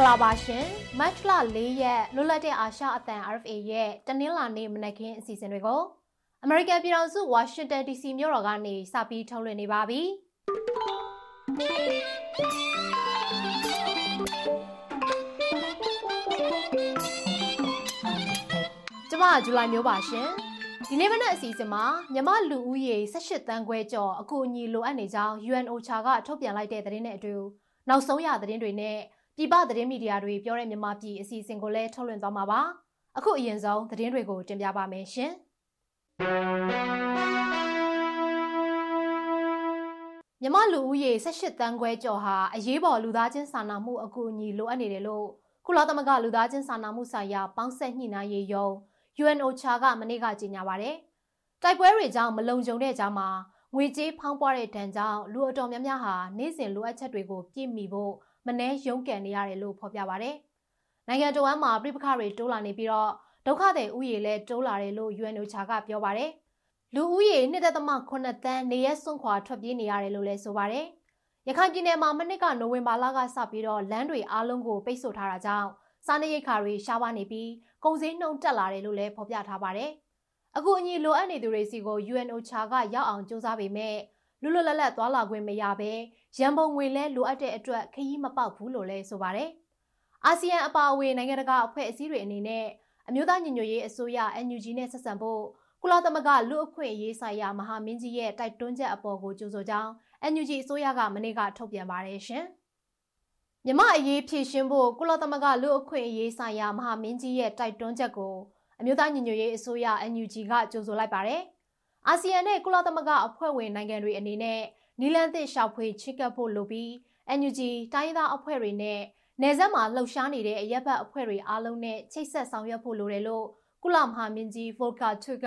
င်္ဂလာပါရှင်မတ်လ၄ရက်လွတ်လပ်တဲ့အာရှအသံ RFA ရဲ့တနင်္လာနေ့မနက်ခင်းအစီအစဉ်တွေကိုအမေရိကန်ပြည်ထောင်စုဝါရှင်တန် DC မြို့တော်ကနေစပြီးထုတ်လွှင့်နေပါပြီကျမဇူလိုင်မျိုးပါရှင်ဒီနေ့မနက်အစီအစဉ်မှာမြမလူဦးရေ18တန်းခွဲကျော်အကူအညီလိုအပ်နေကြောင်း UNOCHA ကထုတ်ပြန်လိုက်တဲ့သတင်းနဲ့အတူနောက်ဆုံးရသတင်းတွေနဲ့ ပြည်ပသတင်းမီဒီယာတွေပြောတဲ့မြန်မာပြည်အစီအစဉ်ကိုလည်းထုတ်လွှင့်သွားမှာပါအခုအရင်ဆုံးသတင်းတွေကိုတင်ပြပါမယ်ရှင်မြမလူဦးရေ18တန်းခွဲကျော်ဟာအရေးပေါ်လူသားချင်းစာနာမှုအကူအညီလိုအပ်နေတယ်လို့ကုလသမဂ္ဂလူသားချင်းစာနာမှုဆိုင်ရာပေါင်းဆက်ညှိနှိုင်းရေးယုံ UNOCHA ကမနေ့ကကြေညာပါတယ်တိုက်ပွဲတွေကြောင့်မလုံခြုံတဲ့ကြားမှာငွေကြေးဖောင်းပွားတဲ့ဒဏ်ကြောင့်လူအတော်များများဟာနေ့စဉ်လိုအပ်ချက်တွေကိုပြည့်မီဖို့ မနှဲရုန်းကန်နေရတယ်လို့ဖော်ပြပါဗျ။နိုင်ငံတော်ဝန်မှာပြိပခတွေတိုးလာနေပြီးတော့ဒုက္ခသည်ဥယေလည်းတိုးလာတယ်လို့ UNOCHA ကပြောပါတယ်။လူဦးရေ1.8တန်းနေရဲစွန့်ခွာထွက်ပြေးနေရတယ်လို့လည်းဆိုပါတယ်။ရခိုင်ပြည်နယ်မှာမနစ်ကနိုဝင်ဘာလကစပြီးတော့လမ်းတွေအားလုံးကိုပိတ်ဆို့ထားတာကြောင့်စားနပ်ရိက္ခာတွေရှားပါနေပြီးကုန်စည်နှုန်းတက်လာတယ်လို့လည်းဖော်ပြထားပါတယ်။အခုအညီလိုအပ်နေသူတွေစီကို UNOCHA ကရောက်အောင်စူးစမ်းပေမဲ့လွတ်လွတ်လပ်လပ်သွားလာခွင့်မရဘဲ ရန်ပုံငွေလဲလိုအပ်တဲ့အတွက်ခရီးမပေါက်ဘူးလို့လဲဆိုပါတယ်။အာဆီယံအပါအဝင်နိုင်ငံတကာအဖွဲ့အစည်းတွေအနေနဲ့အမျိုးသားညီညွတ်ရေးအစိုးရ NUG နဲ့ဆက်ဆံဖို့ကုလသမဂ္ဂလူ့အခွင့်အရေးဆိုင်ရာမဟာမင်းကြီးရဲ့တိုက်တွန်းချက်အပေါ်ကိုကြိုဆိုကြောင်း NUG အစိုးရကမနေ့ကထုတ်ပြန်ပါတယ်ရှင်။မြမအရေးဖြည့်ရှင်းဖို့ကုလသမဂ္ဂလူ့အခွင့်အရေးဆိုင်ရာမဟာမင်းကြီးရဲ့တိုက်တွန်းချက်ကိုအမျိုးသားညီညွတ်ရေးအစိုးရ NUG ကကြိုဆိုလိုက်ပါတယ်။အာဆီယံနဲ့ကုလသမဂ္ဂအဖွဲ့ဝင်နိုင်ငံတွေအနေနဲ့ နီလန်သစ်ရှောက်ဖွေချစ်ကပ်ဖို့လိုပြီး NUG တိုင်းသားအဖွဲ့တွေနဲ့နယ်စပ်မှာလှုပ်ရှားနေတဲ့အရက်ဘတ်အဖွဲ့တွေအားလုံးနဲ့ချိတ်ဆက်ဆောင်ရွက်ဖို့လိုတယ်လို့ကုလမဟာမင်းကြီးဗိုလ်ကာထွက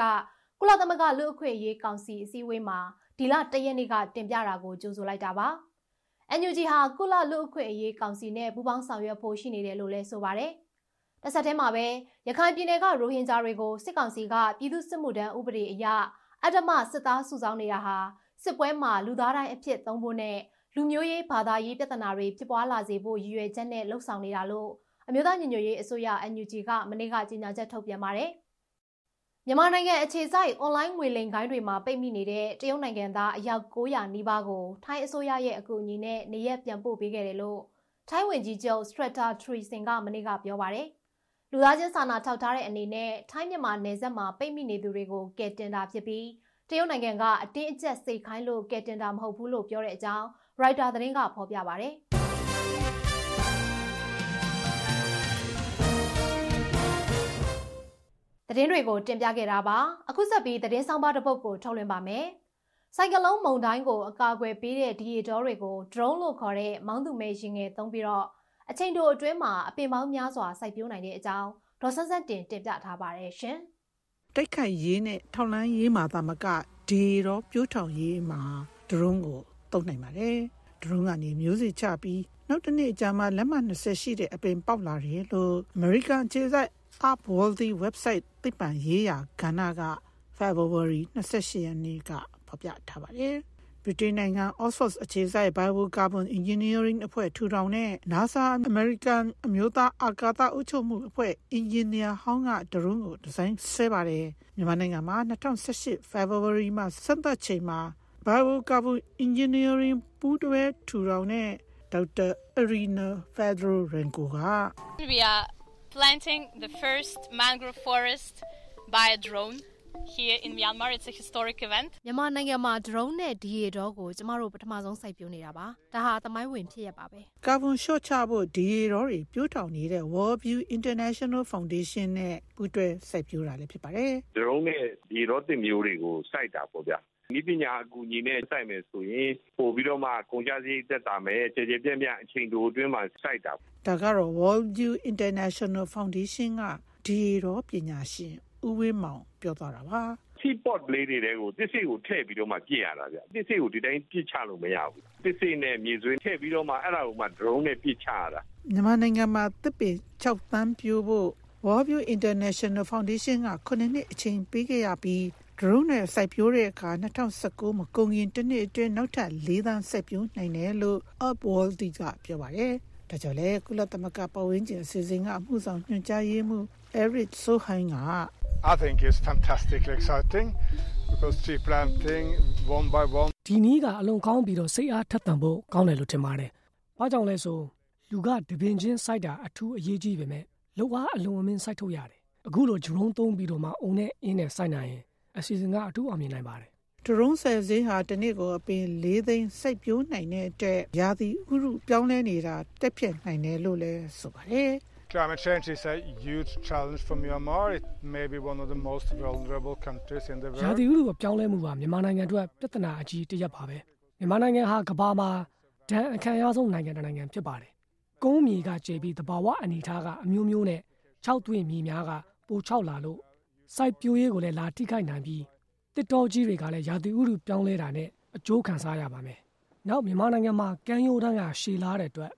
ကုလသမဂ္ဂလူ့အခွင့်အရေးကောင်စီအစည်းအဝေးမှာဒီလတရက်နေ့ကတင်ပြတာကိုကြိုဆိုလိုက်တာပါ။ NUG ဟာကုလလူ့အခွင့်အရေးကောင်စီနဲ့ပူးပေါင်းဆောင်ရွက်ဖို့ရှိနေတယ်လို့လည်းဆိုပါတယ်။တစ်ဆက်တည်းမှာပဲရခိုင်ပြည်နယ်ကရိုဟင်ဂျာတွေကိုစစ်ကောင်စီကပြည်သူ့စစ်မှုထမ်းဥပဒေအရအဓမ္မစစ်သားစုဆောင်းနေတာဟာ စစ်ပွဲမှာလူသားတိုင်းအဖြစ်သုံးဖို့နဲ့လူမျိုးရေးဘာသာရေးပြဿနာတွေဖြစ်ပွားလာစေဖို့ရည်ရွယ်ချက်နဲ့လှုံ့ဆော်နေတာလို့အမျိုးသားညီညွတ်ရေးအစိုးရ NUG ကမနေ့ကကြေညာချက်ထုတ်ပြန်ပါတယ်။မြန်မာနိုင်ငံအခြေစိုက်အွန်လိုင်းငွေလိမ်ဂိုင်းတွေမှာပိတ်မိနေတဲ့တရုတ်နိုင်ငံသားအယောက်900နီးပါးကိုထိုင်းအစိုးရရဲ့အကူအညီနဲ့နေရက်ပြန်ပို့ပေးခဲ့တယ်လို့ထိုင်းဝန်ကြီးချုပ် Stratta Threesin ကမနေ့ကပြောပါတယ်။လူသားချင်းစာနာထောက်ထားတဲ့အနေနဲ့ထိုင်းမြန်မာနယ်စပ်မှာပိတ်မိနေသူတွေကိုကယ်တင်တာဖြစ်ပြီး တရုတ်နိုင်ငံကအတင်းအကျပ်စိတ်ခိုင်းလို့ကယ်တင်တာမဟုတ်ဘူးလို့ပြောတဲ့အကြောင်းရိုက်တာသတင်းကဖော်ပြပါဗျ။သတင်းတွေကိုတင်ပြခဲ့တာပါအခုဆက်ပြီးသတင်းဆောင်ပါတစ်ပုဒ်ကိုထုတ်လွှင့်ပါမယ်စိုက်ကလုံးမုံတိုင်းကိုအကာအကွယ်ပေးတဲ့ဒီရီတော်တွေကို drone လို့ခေါ်တဲ့မောင်းသူမဲရင်ငယ်သုံးပြီးတော့အချိန်တိုအတွင်းမှာအပင်ပေါင်းများစွာစိုက်ပျိုးနိုင်တဲ့အကြောင်းဒေါ်ဆန်းဆန်းတင်တင်ပြထားပါတယ်ရှင်။ တိုက်ခိုက်ရေးနဲ့ထောက်လန်းရေးမှာသာမကဒီရောပြိုးထောင်ရေးမှာဒရုန်းကိုတုံးနိုင်ပါတယ်ဒရုန်းကနေမျိုးစေ့ချပြီးနောက်တစ်နေ့အကြာမှာလက်မှတ်20ရှိတဲ့အပင်ပေါက်လာတယ်လို့ American ခြေစိုက် Upworthy website သိပ္ပံရေးရာကဏ္ဍက February 28ရက်နေ့ကဖော်ပြထားပါတယ်။ ဗြိတိန်နိုင်ငံ Oxford အခြေစိုက် Biocarbon Engineering အဖွဲ့ထူထောင်တဲ့ NASA American အမျိုးသားအာကာသအုပ်ချုပ်မှုအဖွဲ့အင်ဂျင်နီယာဟောင်းကဒရုန်းကိုဒီဇိုင်းဆွဲပါတယ်မြန်မာနိုင်ငံမှာ2018 February မှာစံပတ်ချိန်မှာ Biocarbon Engineering ပူးတွဲထူထောင်တဲ့ဒေါက်တာ Arena Fedro Renko က We are planting the first mangrove forest by a drone here in Myanmar it's a historic event မြန်မာနိုင်ငံမှာ drone နဲ့ DA တော့ကိုကျမတို့ပထမဆုံးစိုက်ပျိုးနေတာပါဒါဟာသမိုင်းဝင်ဖြစ်ရပါပဲကာဗွန်ရှော့ချဖို့ DA တော့တွေပြိုးထောင်နေတဲ့ World View International Foundation နဲ့ပူးတွဲစိုက်ပျိုးတာလည်းဖြစ်ပါတယ် drone နဲ့ DA တော့တင်မျိုးတွေကိုစိုက်တာပေါ့ဗျာဤပညာအကူအညီနဲ့စိုက်မယ်ဆိုရင်ပို့ပြီးတော့မှကုန်ကြစည်သက်သာမယ်ခြေခြေပြန့်ပြန့်အချိန်တိုအတွင်းမှာစိုက်တာဒါကတော့ World View International Foundation ကဒီရောပညာရှင် ဦးဝင်းမောင်ပြောသွားတာပါ teapot လေးတွေတဲကိုတစ်စိတ်ကိုထည့်ပြီးတော့မှပြစ်ရတာဗျတစ်စိတ်ကိုဒီတိုင်းပြစ်ချလို့မရဘူးတစ်စိတ်နဲ့မြေဆွေးထည့်ပြီးတော့မှအဲ့ဒါကိုမှ drone နဲ့ပြစ်ချရတာမြန်မာနိုင်ငံမှာတစ်ပင်6တန်းပြိုးဖို့ World View International Foundation က9နှစ်အချိန်ပေးခဲ့ရပြီး drone နဲ့စိုက်ပျိုးတဲ့အခါ2019မှာကုန်ရင်တစ်နှစ်အတွင်းနောက်ထပ်၄သန်းစိုက်ပျိုးနိုင်တယ်လို့ Upworld ကပြောပါတယ်။ဒဒါကြောင့်လေကုလသမဂ္ဂပဝင်းကျင်အစီအစဉ်ကအမှုဆောင်ညွှန်ကြားရေးမှူး Eric Sohain က I think it's fantastically exciting because tree planting one by one ဒီနည်းကအလွန်ကောင်းပြီးတော့စိတ်အားထက်သန်ဖို့ကောင်းတယ်လို့ထင်ပါတယ်။ဘာကြောင့်လဲဆိုလူကတပင်ချင်းစိုက်တာအထူးအရေးကြီးပေမဲ့လောက်အားအလွန်အမင်းစိုက်ထုတ်ရတယ်။အခုလို drone သုံးပြီးတော့မှအုံနဲ့အင်းနဲ့စိုက်နိုင်ရင်အစီအစဉ်ကအထူးအောင်မြင်နိုင်ပါတယ်ဒရုန်းဆယ်စင်းဟာတနေ့ကိုအပင်၄သိန်းစိုက်ပျိုးနိုင်တဲ့အတွက်ရာသီဥတုပြောင်းလဲနေတာတက်ပြက်နိုင်တယ်လို့လည်းဆိုပါတယ် Climate change is a huge challenge for Myanmar. It may be one of the most vulnerable countries in the ။ရာ world. သီဥတုအပြောင်းလဲမှုကမြန်မာနိုင်ငံအတွက်ပြဿနာအကြီးတစ်ရပ်ပါပဲ။မြန်မာနိုင်ငံဟာကမ္ဘာမှာဒဏ်အခမ်းအရဆုံးနိုင်ငံတစ်နိုင်ငံဖြစ်ပါတယ်။ကုန်းမြေကကျေပြီးတဘာဝအနေထားကအမျိုးမျိုးနဲ့၆တွင်းမြေများကပို၆လာလို့စိုက်ပျိုးရေးကိုလည်းလာထိခိုက်နိုင်ပြီးတစ်တော်ကြီးတွေကလည်းရာသီဥတုပြောင်းလဲတာနဲ့အကျိုးခံစားရပါမယ်။နောက်မြန်မာနိုင်ငံမှာကမ်းရိုးတန်းကရှည်လာတဲ့အတွက်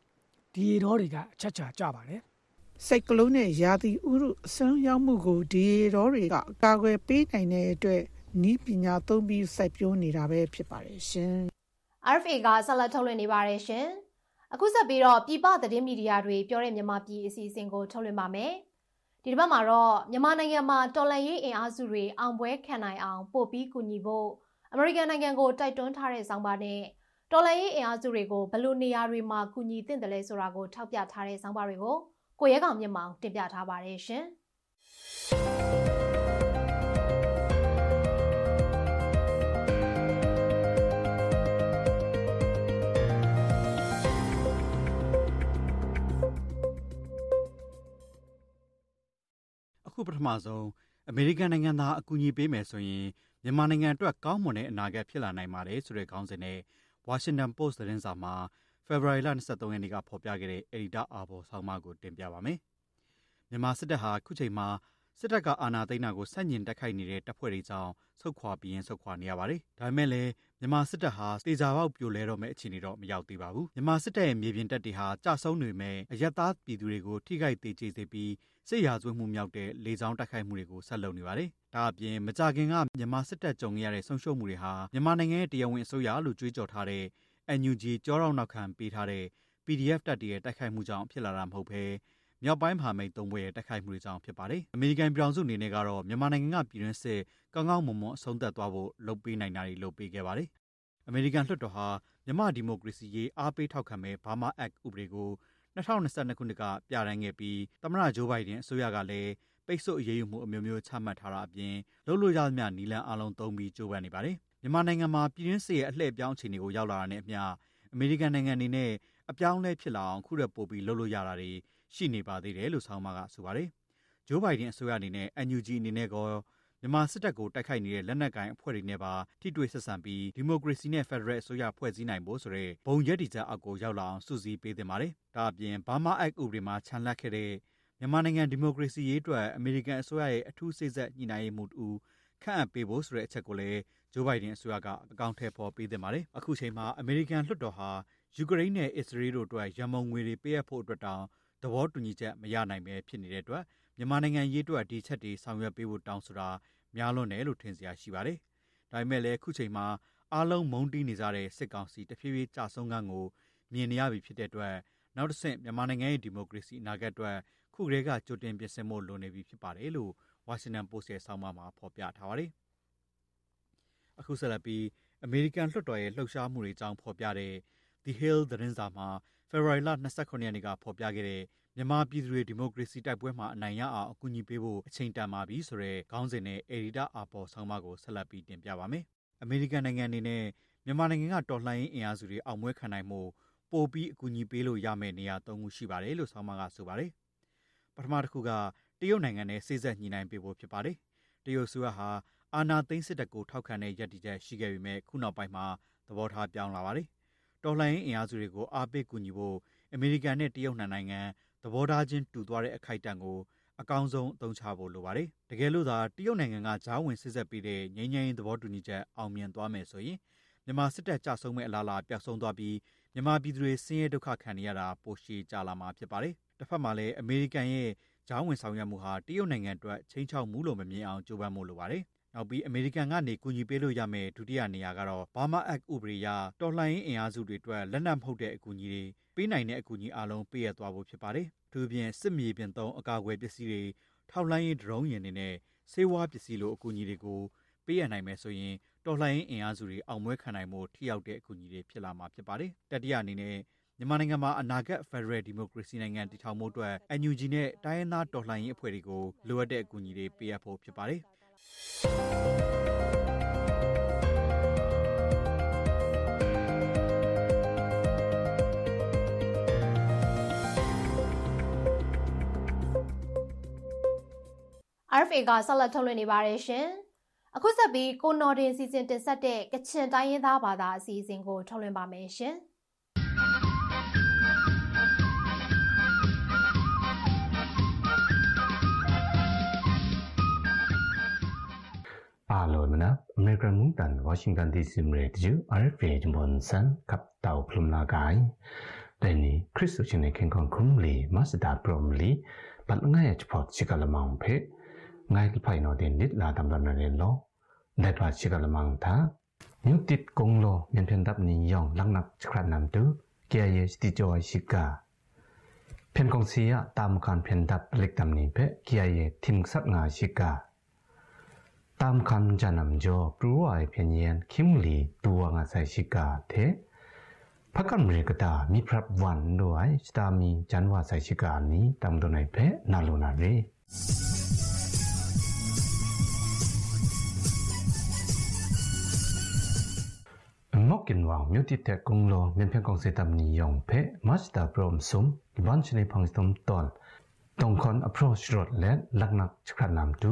ဒီရေတော်တွေကအချက်ချာကြပါတယ်။ စိတ်ကလုံးနဲ့ရာသီဥတုအစွမ်းရောက်မှုကိုဒီရောတွေကအကာအကွယ်ပေးနိုင်တဲ့အတွက်ဤပညာသုံးပြီးစိုက်ပျိုးနေတာပဲဖြစ်ပါတယ်ရှင် RFA ကဆက်လက်ထုတ်လွှင့်နေပါတယ်ရှင်။အခုဆက်ပြီးတော့ပြည်ပသတင်းမီဒီယာတွေပြောတဲ့မြန်မာပြည်အစီအစဉ်ကိုထုတ်လွှင့်ပါမယ်။ဒီတစ်ပတ်မှာတော့မြန်မာနိုင်ငံမှာတော်လှန်ရေးအင်အားစုတွေအောင်ပွဲခံနိုင်အောင်ပို့ပြီးကူညီဖို့အမေရိကန်နိုင်ငံကိုတိုက်တွန်းထားတဲ့ဆောင်းပါးနဲ့တော်လှန်ရေးအင်အားစုတွေကိုဘယ်လိုနေရာတွေမှာကူညီသင့်တယ်လဲဆိုတာကိုထောက်ပြထားတဲ့ဆောင်းပါးတွေကို ကိုရဲကောင်မြင့်မောင်တင်ပြထားပါတယ်ရှင်။အခုပထမဆုံးအမေရိကန်နိုင်ငံသားအကူအညီပေးမယ်ဆိုရင်မြန်မာနိုင်ငံအတွက်ကောင်းမွန်တဲ့အနာဂတ်ဖြစ်လာနိုင်ပါတယ်ဆိုတဲ့ခေါင်းစဉ်နဲ့ Washington Post သတင်းစာမှာ February လ23ရက်နေ့ကဖော်ပြခဲ့တဲ့ Editor Arbor ဆောင်းပါးကိုတင်ပြပါမယ်။မြန်မာစစ်တပ်ဟာခုချိန်မှာစစ်တပ်ကအာဏာသိမ်းတာကိုဆန့်ကျင်တိုက်ခိုက်နေတဲ့တပ်ဖွဲ့တွေကြောင့်ဆုတ်ခွာပြီးရင်ဆုတ်ခွာနေရပါတယ်။ဒါပေမဲ့လည်းမြန်မာစစ်တပ်ဟာတေချာပေါက်ပြိုလဲတော့မဲ့အခြေအနေတော့မရောက်သေးပါဘူး။မြန်မာစစ်တပ်ရဲ့မြေပြင်တပ်တွေဟာကြဆုံးနေမဲ့အရက်သားပြည်သူတွေကိုထိခိုက်သေးကျေစေပြီးစစ်ရာဇဝတ်မှုမြောက်တဲ့လေကြောင်းတိုက်ခိုက်မှုတွေကိုဆက်လုပ်နေပါတယ်။ဒါအပြင်မကြခင်ကမြန်မာစစ်တပ်ကြုံရတဲ့ဆုံးရှုံးမှုတွေဟာမြန်မာနိုင်ငံရဲ့တရားဝင်အစိုးရလို့ကြွေးကြော်ထားတဲ့ NUG ကြောရောက်နောက်ခံပေးထားတဲ့ PDF တပ်တွေရဲ့တိုက်ခိုက်မှုကြောင့်ဖြစ်လာတာမဟုတ်ဘဲမြောက်ပိုင်းမဟာမိတ်သုံးဘွဲ့ရဲ့တိုက်ခိုက်မှုတွေကြောင့်ဖြစ်ပါတယ်။အမေရိကန်ပြည်ထောင်စုအနေနဲ့ကတော့မြန်မာနိုင်ငံကပြည်တွင်းစစ်ကောင်းကောင်းမွန်မွန်အဆုံးသတ်သွားဖို့လုပ်ပေးနိုင်တာတွေလုပ်ပေးခဲ့ပါတယ်။အမေရိကန်လွှတ်တော်ဟာမြန်မာဒီမိုကရေစီရေးအားပေးထောက်ခံမဲ့ Burma Act ဥပဒေကို2022ခုနှစ်ကပြဋ္ဌာန်းခဲ့ပြီးသမ္မတဂျိုးဘိုင်ဒန်အစိုးရကလည်းပိတ်ဆို့အရေးယူမှုအမျိုးမျိုးချမှတ်ထားတာအပြင်လှုပ်လို့ရသမျှနီလန်အလုံးသုံးပြီးကြိုးပမ်းနေပါတယ်။ မြန်မာနိုင်ငံမှာပြည်တွင်းစစ်ရဲ့အလှည့်အပြောင်းအခြေအနေကိုရောက်လာတာနဲ့အမျှအမေရိကန်နိုင်ငံအနေနဲ့အပြောင်းအလဲဖြစ်လာအောင်ခုရက်ပို့ပြီးလှုပ်လို့ရတာတွေရှိနေပါသေးတယ်လို့ဆောင်းပါကဆိုပါတယ်။ဂျိုးဘိုင်ဒန်အစိုးရအနေနဲ့ NUG အနေနဲ့ကောမြန်မာစစ်တပ်ကိုတိုက်ခိုက်နေတဲ့လက်နက်ကိုင်အဖွဲ့တွေနဲ့ပါထိတွေ့ဆက်ဆံပြီးဒီမိုကရေစီနဲ့ဖက်ဒရယ်အစိုးရဖွဲ့စည်းနိုင်ဖို့ဆိုတဲ့ဘုံရက်တီချက်အောက်ကိုရောက်လာအောင်စုစည်းပေးသင့်ပါတယ်။ဒါအပြင် Burma Act ဥပဒေမှာခြံလှပ်ခဲ့တဲ့မြန်မာနိုင်ငံဒီမိုကရေစီရေးအတွက်အမေရိကန်အစိုးရရဲ့အထူးစိတ်ဆက်ညှိနှိုင်းရေးမှူးတူ ခန့်အပ်ပေးဖို့ဆိုတဲ့အချက်ကိုလည်းဂျိုးဘိုင်ဒန်အစိုးရကအကောင့်ထဲပေါ်ပေးသင့်ပါတယ်။အခုချိန်မှာအမေရိကန်လွှတ်တော်ဟာယူကရိန်းနဲ့အစ္စရေးတို့အတွက်ရန်မုံငွေတွေပေးအပ်ဖို့အတွက်တောင်သဘောတူညီချက်မရနိုင်ပဲဖြစ်နေတဲ့အတွက်မြန်မာနိုင်ငံရေးအတွက်ဒီချက်တွေဆောင်ရွက်ပေးဖို့တောင်းဆိုတာများလွန်းတယ်လို့ထင်စရာရှိပါတယ်။ဒါပေမဲ့လည်းခုချိန်မှာအားလုံးမုန်းတီးနေကြတဲ့စစ်ကောင်စီတဖြည်းဖြည်းကြဆုံးကန်းကိုမြင်နေရပြီဖြစ်တဲ့အတွက်နောက်တစ်ဆင့်မြန်မာနိုင်ငံရဲ့ဒီမိုကရေစီအနာဂတ်အတွက်ခုကလေးကကြိုတင်ပြင်ဆင်ဖို့လိုနေပြီဖြစ်ပါတယ်လို့ Washington Post ရဲ့ဆောင်းပါးမှာဖော်ပြထားပါတယ်။အခုဆက်လက်ပြီးအမေရိကန်လွှတ်တော်ရဲ့လှုပ်ရှားမှုတွေအကြောင်းဖော်ပြတဲ့ The Hill သတင်းစာမှာဖေဖော်ဝါရီလ29ရက်နေ့ကဖော်ပြခဲ့တဲ့မြန်မာပြည်သူတွေဒီမိုကရေစီတိုက်ပွဲမှာအနိုင်ရအောင်အကူအညီပေးဖို့အချိန်တန်ပါပြီဆိုတဲ့ခေါင်းစဉ်နဲ့အေဒီတာအာပေါ်ဆောင်းပါးကိုဆက်လက်ပြီးတင်ပြပါမယ်။အမေရိကန်နိုင်ငံအနေနဲ့မြန်မာနိုင်ငံကတော်လှန်ရေးအင်အားစုတွေအောင်ပွဲခံနိုင်မှုပိုပြီးအကူအညီပေးလို့ရမယ့်နေရာ၃ခုရှိပါတယ်လို့ဆောင်းပါးကဆိုပါတယ်။ပထမတစ်ခုက တရုတ်နိုင်ငံနဲ့စိစက်ညှိနှိုင်းပေးဖို့ဖြစ်ပါတယ်။တရုတ်ဆိုရဟာအာနာသိန်းစစ်တပ်ကိုထောက်ခံတဲ့ရည်တည်ချက်ရှိခဲ့ပေမဲ့ခုနောက်ပိုင်းမှာသဘောထားပြောင်းလာပါတယ်။တော်လှန်ရေးအင်အားစုတွေကိုအားပေးကူညီဖို့အမေရိကန်နဲ့တရုတ်နိုင်ငံသဘောထားချင်းတူသွားတဲ့အခိုက်အတန့်ကိုအကောင်းဆုံးအသုံးချဖို့လိုပါတယ်။တကယ်လို့သာတရုတ်နိုင်ငံကဂျားဝင်စစ်ဆက်ပေးတဲ့ငြိမ်းချမ်းရေးသဘောတူညီချက်အောင်မြင်သွားမယ်ဆိုရင်မြန်မာစစ်တပ်ကြဆုံးမဲ့အလားအလာပျောက်ဆုံးသွားပြီးမြန်မာပြည်သူတွေဆင်းရဲဒုက္ခခံနေရတာပိုရှည်ကြလာမှာဖြစ်ပါတယ်။တစ်ဖက်မှာလည်းအမေရိကန်ရဲ့ ဂျားဝင်ဆောင်ရွက်မှုဟာတရုတ်နိုင်ငံအတွက်ချင်းချောက်မှုလို့မမြင်အောင်ကြိုးပမ်းမှုလိုပါတယ်။နောက်ပြီးအမေရိကန်ကနေကူညီပေးလို့ရမယ့်ဒုတိယနေရာကတော့ Burma Act ဥပဒေအရတော်လှန်ရေးအင်အားစုတွေအတွက်လက်နက်မဟုတ်တဲ့အကူအညီတွေပေးနိုင်တဲ့အကူအညီအလုံးပေးရသွားဖို့ဖြစ်ပါတယ်။သူပြင်စစ်မြေပြင်သုံးအကာအကွယ်ပစ္စည်းတွေထောက်လိုင်းရေးဒရုန်းယာဉ်တွေနဲ့စေဝါပစ္စည်းလိုအကူအညီတွေကိုပေးရနိုင်မယ်ဆိုရင်တော်လှန်ရေးအင်အားစုတွေအောင်ပွဲခံနိုင်မှုထိရောက်တဲ့အကူအညီတွေဖြစ်လာမှာဖြစ်ပါတယ်။တတိယအနေနဲ့ မြန်မာနိုင်ငံမှာအနာဂတ် Federal Democracy နိုင်ငံတည်ထောင်မှုအတွက် NUG နဲ့တိုင်းရင်းသားတော်လှန်ရေးအဖွဲ့တွေကိုလိုအပ်တဲ့အကူအညီတွေပေးအပ်ဖို့ဖြစ်ပါတယ်။ RFA ကဆက်လက်ထုတ်လွှင့်နေပါတယ်ရှင်။အခုဆက်ပြီးကိုနော်တင်စီစဉ်တင်ဆက်တဲ့ကချင်တိုင်းရင်းသားဘာသာအစီအစဉ်ကိုထုတ်လွှင့်ပါမယ်ရှင်။ ఆలోచన American ముంతన్ Washington DC radio RFA జంబన్సన్ కప్ తావ్ ప్లుమ్లాగాయ్ దైని క్రిస్తు చినే కెంకన్ కుమ్లీ మాసదా ప్రోమ్లీ పల్ంగాయ చపోట్ చికలమాం పే ngai ki phai no den nit la tam lam ne lo dai pa chi ka lamang tha nyu tit kong lo nyen phen dap ni yong lang nak chkran nam tu kya ye sti joy shika เพนกงเสียตามการเพนดับเล็กตำนี้เพะเกียเยทิมสักงาชิกา tam kan janam jo pruwa penyen kim li tuwa nga sai shika the phakam re kata mi prap wan do ai sta mi janwa sai shika ni tam do nai phe na lo na re มอกินว่างมิวติแตกงโลเมียนเพียงกองเซตัมนิยองเพมัสตาพรอมสมบันชนิพังสมตอนตองคอนอโปรชรดและลักนักชครนามตู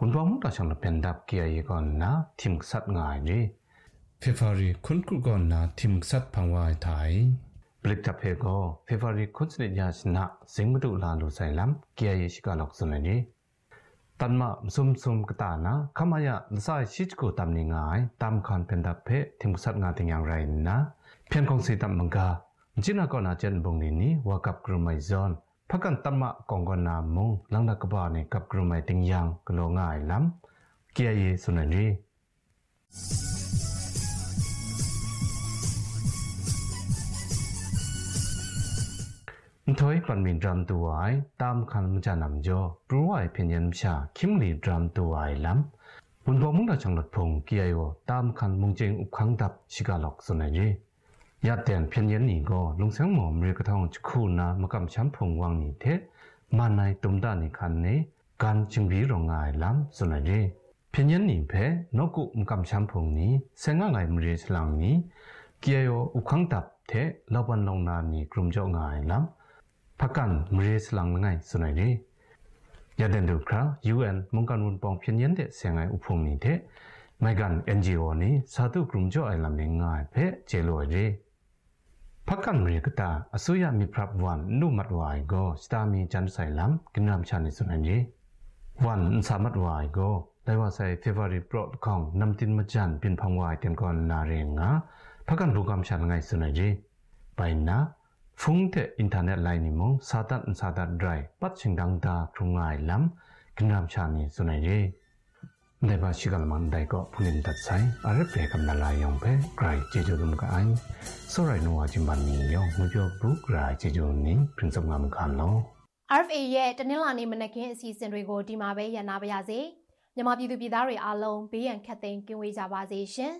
กองสีตับว่าตามคันเพียนดับเทปลิกตามนี้เพอุนวามุตาชังเพียนดับเกียยก่อนนะทิมสัตง่ายดีเฟฟารีคุณกุก่อนนะทิมสัตพังวายไทยปลิกตับเพก็เฟฟารีคุณสนิยาชนะสิงมดุลาลุไซลัมเกียยชิกาลอกสุนัยดีตันมาซุมซุมกตานะขมายะลสายชิจกูตามนี้ง่ายตามคันเพียนดับเพทิมสัตงานถึงอย่างไรนะ เพียนกองสีตับมังกาจินากอนาเจนบงนี่นี่วากับกรุไมซอน พักกันตมะกองกนามงลังนักบานี่กับกรุ่มไมติงยังกโลง่ายลำเกียเยสุนันรีถอยปันมีดรัมตัวไอตามคันมจานำจอปรูไอเพียงยันชาคิมลีดรัมตัวไอลำบุญบอมุงดาจังหลัดพงเกียโยตามคันมุงเจงอุคังดับชิกาลอกสุนันรี ยาเตียนเพียนยันนี่ก็ลงเสียงหมอมเรียกระทองคูนะมากำช้ำผงวังนี่เทมาในตมด้านในคันนี้การจึงรีรองไงล้ำสนายเรเพียนยันนี่เพนกุมกำช้ำผงนี้เสงไงมเรียฉลังนี้เกียโยอุคังตับเทลาวันลงนานนี่กลุ่มเจ้าไงล้ำพักกันมเรียฉลังไงสนายเรยาเดนดูครา UN มงการวนปองเพียนยันเดเสงไงอุพงนี่เทไม่กัน NGO นี้สาธุกลุ่มเจ้าไอ้ลำเนียงไงเพเจลอยเร ยกตาอสุยามีพรับวันนูมัดวายก็สตามีจันใส่ลำกินรำชาในสุนันยีวันสามัดวายก็ได้ว่าใส่เฟเวอริโปรดของนำตินมาจันเป็นพังวายเต็มก่อนนาเรงะพักกันรูกำชันไงสุนันยีไปนะฟุ้งเตอินเทอร์เน็ตไลน์นิมงซาตันซาตัดไดรปัดชิงดังตาครุงไงลำกินรำชาในสุนันยี Devashikal Mandai ko punin tatsai are pe kam na layong pe krai jeju dum ka ai sorai no wajin ban ni yo mu pyo bu krai jeju ni prinsop ngam kan lo RFA ရဲ့တနင်္လာနေ့မနက်ခင်းအစီအစဉ်တွေကိုဒီမှာပဲရန်နာပါရစေမြန်မာပြည်သူပြည်သားတွေအားလုံးဘေးရန်ခတ်သိမ်းကင်းဝေးကြပါစေရှင်